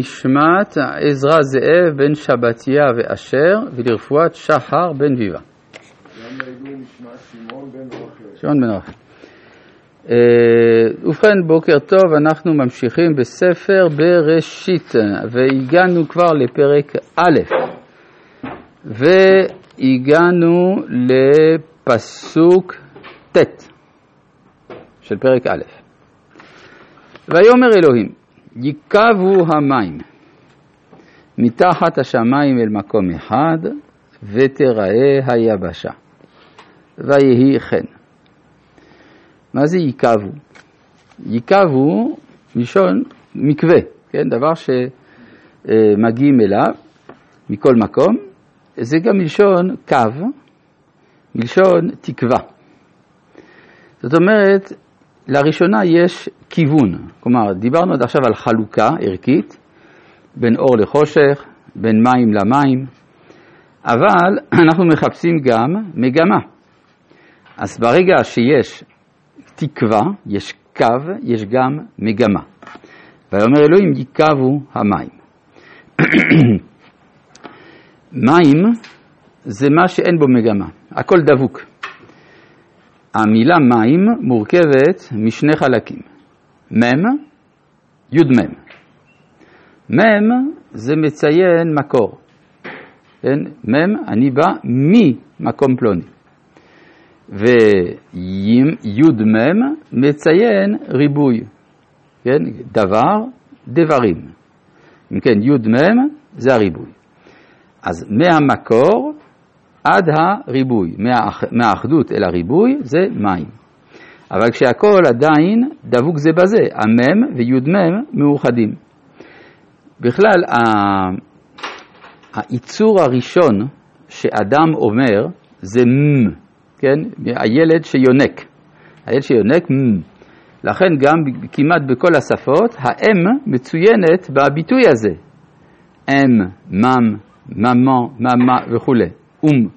נשמת עזרא זאב בן שבתיה ואשר ולרפואת שחר בן ביבה. שמעון בן רחל. ובכן, בוקר טוב, אנחנו ממשיכים בספר בראשית, והגענו כבר לפרק א', והגענו לפסוק ט' של פרק א'. ויאמר אלוהים, ייקבו המים מתחת השמיים אל מקום אחד, ותראה היבשה. ויהי כן. מה זה ייקבו? ייקבו מלשון מקווה, כן? דבר שמגיעים אליו מכל מקום. זה גם מלשון קו, מלשון תקווה. זאת אומרת, לראשונה יש כיוון, כלומר דיברנו עד עכשיו על חלוקה ערכית בין אור לחושך, בין מים למים, אבל אנחנו מחפשים גם מגמה. אז ברגע שיש תקווה, יש קו, יש גם מגמה. ויאמר אלוהים ייקבו המים. מים זה מה שאין בו מגמה, הכל דבוק. המילה מים מורכבת משני חלקים, מם, י"מ. מם זה מציין מקור, כן? מם, אני בא ממקום פלוני. וי"מ מציין ריבוי, כן? דבר, דברים. אם כן, י"מ זה הריבוי. אז מהמקור עד הריבוי, מהאחדות אל הריבוי זה מים. אבל כשהכל עדיין דבוק זה בזה, המם וי"מ מאוחדים. בכלל, הייצור הראשון שאדם אומר זה מ, כן? הילד שיונק. הילד שיונק מ. לכן גם כמעט בכל השפות, האם מצוינת בביטוי הזה. אם, מם, ממה, ממה וכולי. אום.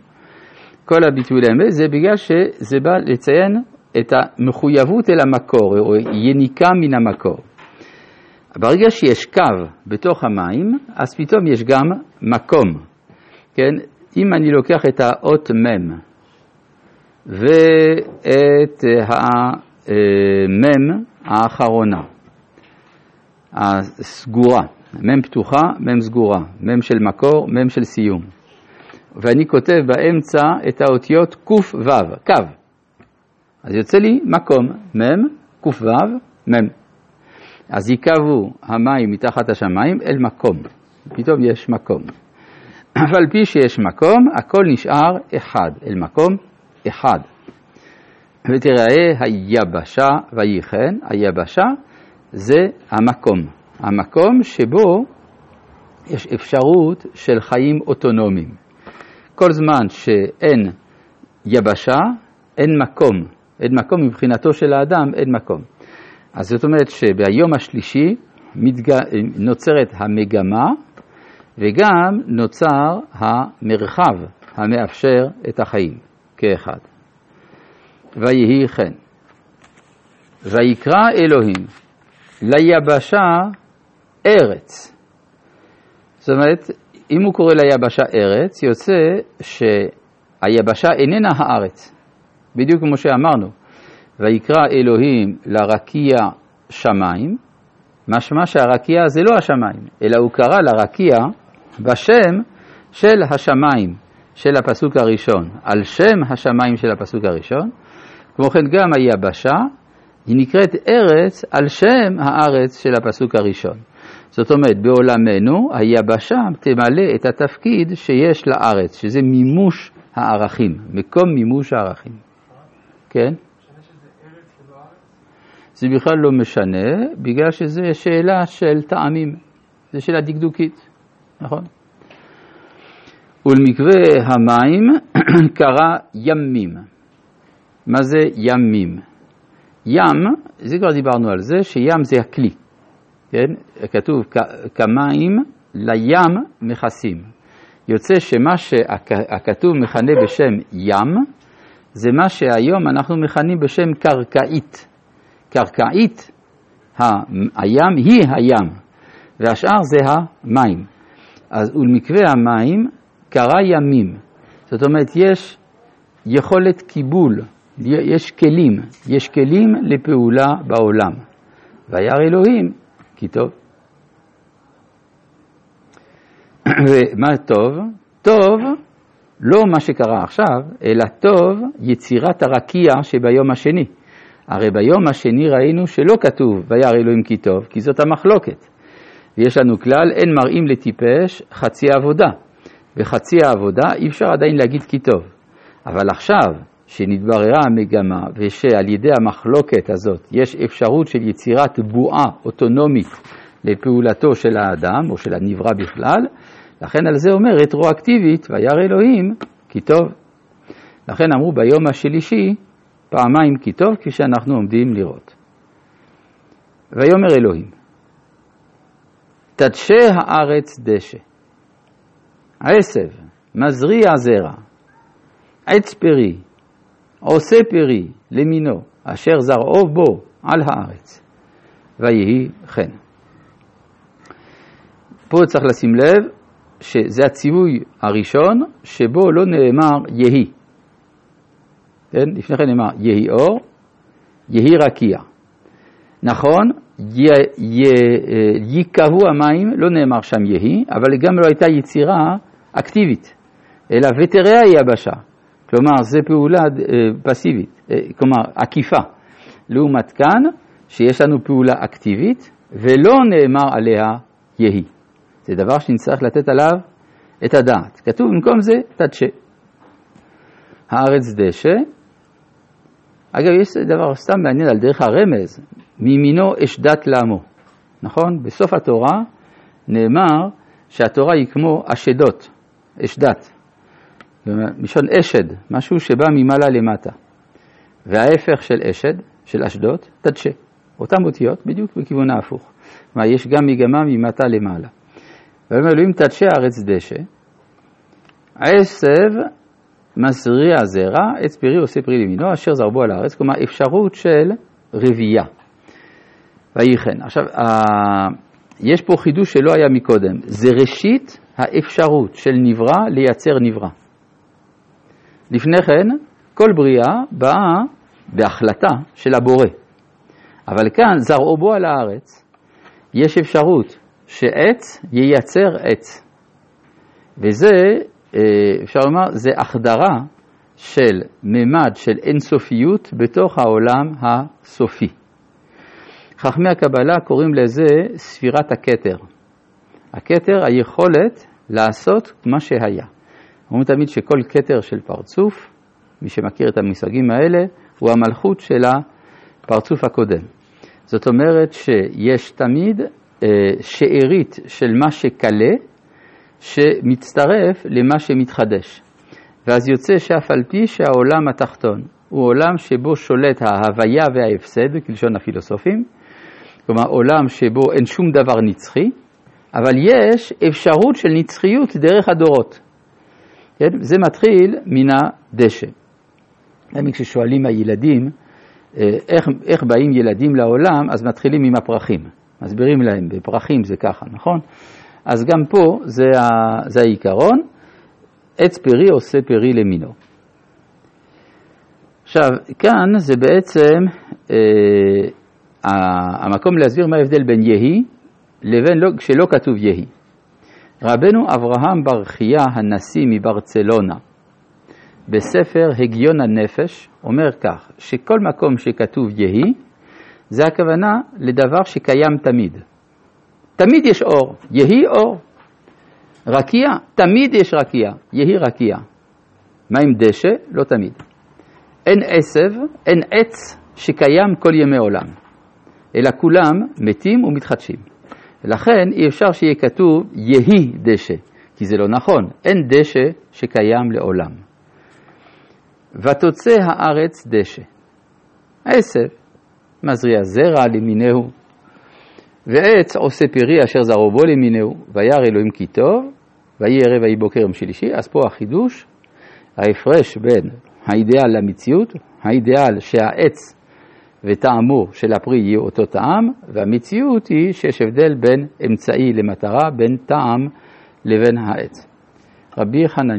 כל הביטוי האמת זה בגלל שזה בא לציין את המחויבות אל המקור, או יניקה מן המקור. ברגע שיש קו בתוך המים, אז פתאום יש גם מקום. כן? אם אני לוקח את האות מ' ואת המ' האחרונה, הסגורה, מ' פתוחה, מ' סגורה, מ' של מקור, מ' של סיום. ואני כותב באמצע את האותיות קו"ו, קו. אז יוצא לי מקום, מ', קו"ו, מ'. אז ייקבו המים מתחת השמיים אל מקום. פתאום יש מקום. אף על פי שיש מקום, הכל נשאר אחד, אל מקום אחד. ותראה היבשה ויהי כן, היבשה זה המקום. המקום שבו יש אפשרות של חיים אוטונומיים. כל זמן שאין יבשה, אין מקום. אין מקום מבחינתו של האדם, אין מקום. אז זאת אומרת שביום השלישי מתג... נוצרת המגמה וגם נוצר המרחב המאפשר את החיים כאחד. ויהי כן. ויקרא אלוהים ליבשה ארץ. זאת אומרת, אם הוא קורא ליבשה ארץ, יוצא שהיבשה איננה הארץ, בדיוק כמו שאמרנו. ויקרא אלוהים לרקיע שמיים, משמע שהרקיע זה לא השמיים, אלא הוא קרא לרקיע בשם של השמיים של הפסוק הראשון, על שם השמיים של הפסוק הראשון. כמו כן גם היבשה היא נקראת ארץ על שם הארץ של הפסוק הראשון. זאת אומרת, בעולמנו היבשה תמלא את התפקיד שיש לארץ, שזה מימוש הערכים, מקום מימוש הערכים. כן? זה בכלל לא משנה, בגלל שזו שאלה של טעמים, זו שאלה דקדוקית, נכון? ולמקווה המים קרא ימים. מה זה ימים? ים, זה כבר דיברנו על זה, שים זה הכלי. כן? כתוב כמים לים מכסים. יוצא שמה שהכתוב מכנה בשם ים, זה מה שהיום אנחנו מכנים בשם קרקעית. קרקעית, הים היא הים. והשאר זה המים. אז ולמקווה המים קרה ימים. זאת אומרת, יש יכולת קיבול, יש כלים, יש כלים לפעולה בעולם. וירא אלוהים כי טוב. ומה טוב? טוב לא מה שקרה עכשיו, אלא טוב יצירת הרקיע שביום השני. הרי ביום השני ראינו שלא כתוב וירא אלוהים כי טוב, כי זאת המחלוקת. ויש לנו כלל, אין מראים לטיפש חצי עבודה. וחצי העבודה אי אפשר עדיין להגיד כי טוב. אבל עכשיו, שנתבררה המגמה ושעל ידי המחלוקת הזאת יש אפשרות של יצירת בועה אוטונומית לפעולתו של האדם או של הנברא בכלל, לכן על זה אומר רטרואקטיבית, וירא אלוהים כי טוב. לכן אמרו ביום השלישי פעמיים כי טוב, כפי שאנחנו עומדים לראות. ויאמר אלוהים, תדשה הארץ דשא, עשב, מזריע זרע, עץ פרי, עושה פרי למינו, אשר זרעו בו על הארץ, ויהי כן. פה צריך לשים לב שזה הציווי הראשון שבו לא נאמר יהי. כן? לפני כן נאמר יהי אור, יהי רקיע. נכון, ייקהו המים, לא נאמר שם יהי, אבל גם לא הייתה יצירה אקטיבית, אלא ותראה היבשה. כלומר, זו פעולה אה, פסיבית, אה, כלומר, עקיפה. לעומת כאן, שיש לנו פעולה אקטיבית, ולא נאמר עליה יהי. זה דבר שנצטרך לתת עליו את הדעת. כתוב במקום זה תדשה. הארץ דשא. אגב, יש דבר סתם מעניין על דרך הרמז, מימינו אש דת לעמו. נכון? בסוף התורה נאמר שהתורה היא כמו אשדות, אש דת. מלשון אשד, משהו שבא ממעלה למטה. וההפך של אשד, של אשדות, תדשה. אותן אותיות בדיוק בכיוון ההפוך. כלומר, יש גם מגמה ממטה למעלה. ויאמר אלוהים תדשא הארץ דשא, עשב מזריע זרע, עץ פרי עושה פרי למינו, אשר זרבו על הארץ, כלומר אפשרות של רבייה. ויהי כן. עכשיו, יש פה חידוש שלא היה מקודם, זה ראשית האפשרות של נברא לייצר נברא. לפני כן, כל בריאה באה בהחלטה של הבורא. אבל כאן, זרעו בו על הארץ, יש אפשרות שעץ ייצר עץ. וזה, אה, אפשר לומר, זה החדרה של ממד של אינסופיות בתוך העולם הסופי. חכמי הקבלה קוראים לזה ספירת הכתר. הכתר, היכולת לעשות מה שהיה. אומרים תמיד שכל כתר של פרצוף, מי שמכיר את המושגים האלה, הוא המלכות של הפרצוף הקודם. זאת אומרת שיש תמיד אה, שארית של מה שקלה, שמצטרף למה שמתחדש. ואז יוצא שאף על פי שהעולם התחתון הוא עולם שבו שולט ההוויה וההפסד, כלשון הפילוסופים, כלומר עולם שבו אין שום דבר נצחי, אבל יש אפשרות של נצחיות דרך הדורות. כן? זה מתחיל מן הדשא. תמיד כששואלים הילדים אה, איך, איך באים ילדים לעולם, אז מתחילים עם הפרחים. מסבירים להם, בפרחים זה ככה, נכון? אז גם פה זה, ה, זה העיקרון, עץ פרי עושה פרי למינו. עכשיו, כאן זה בעצם אה, המקום להסביר מה ההבדל בין יהי לבין לא, כשלא כתוב יהי. רבנו אברהם בר חייא הנשיא מברצלונה, בספר הגיון הנפש, אומר כך, שכל מקום שכתוב יהי, זה הכוונה לדבר שקיים תמיד. תמיד יש אור, יהי אור. רקיע, תמיד יש רקיע, יהי רקיע. מה עם דשא? לא תמיד. אין עשב, אין עץ שקיים כל ימי עולם, אלא כולם מתים ומתחדשים. ולכן אי אפשר שיהיה כתוב יהי דשא, כי זה לא נכון, אין דשא שקיים לעולם. ותוצא הארץ דשא. עשב, מזריע זרע למינהו, ועץ עושה פרי אשר זרעו בו למינהו, וירא אלוהים כי טוב, ויהי ערב ויהי בוקר יום שלישי, אז פה החידוש, ההפרש בין האידיאל למציאות, האידיאל שהעץ וטעמו של הפרי יהיה אותו טעם, והמציאות היא שיש הבדל בין אמצעי למטרה, בין טעם לבין העץ. רבי חנניה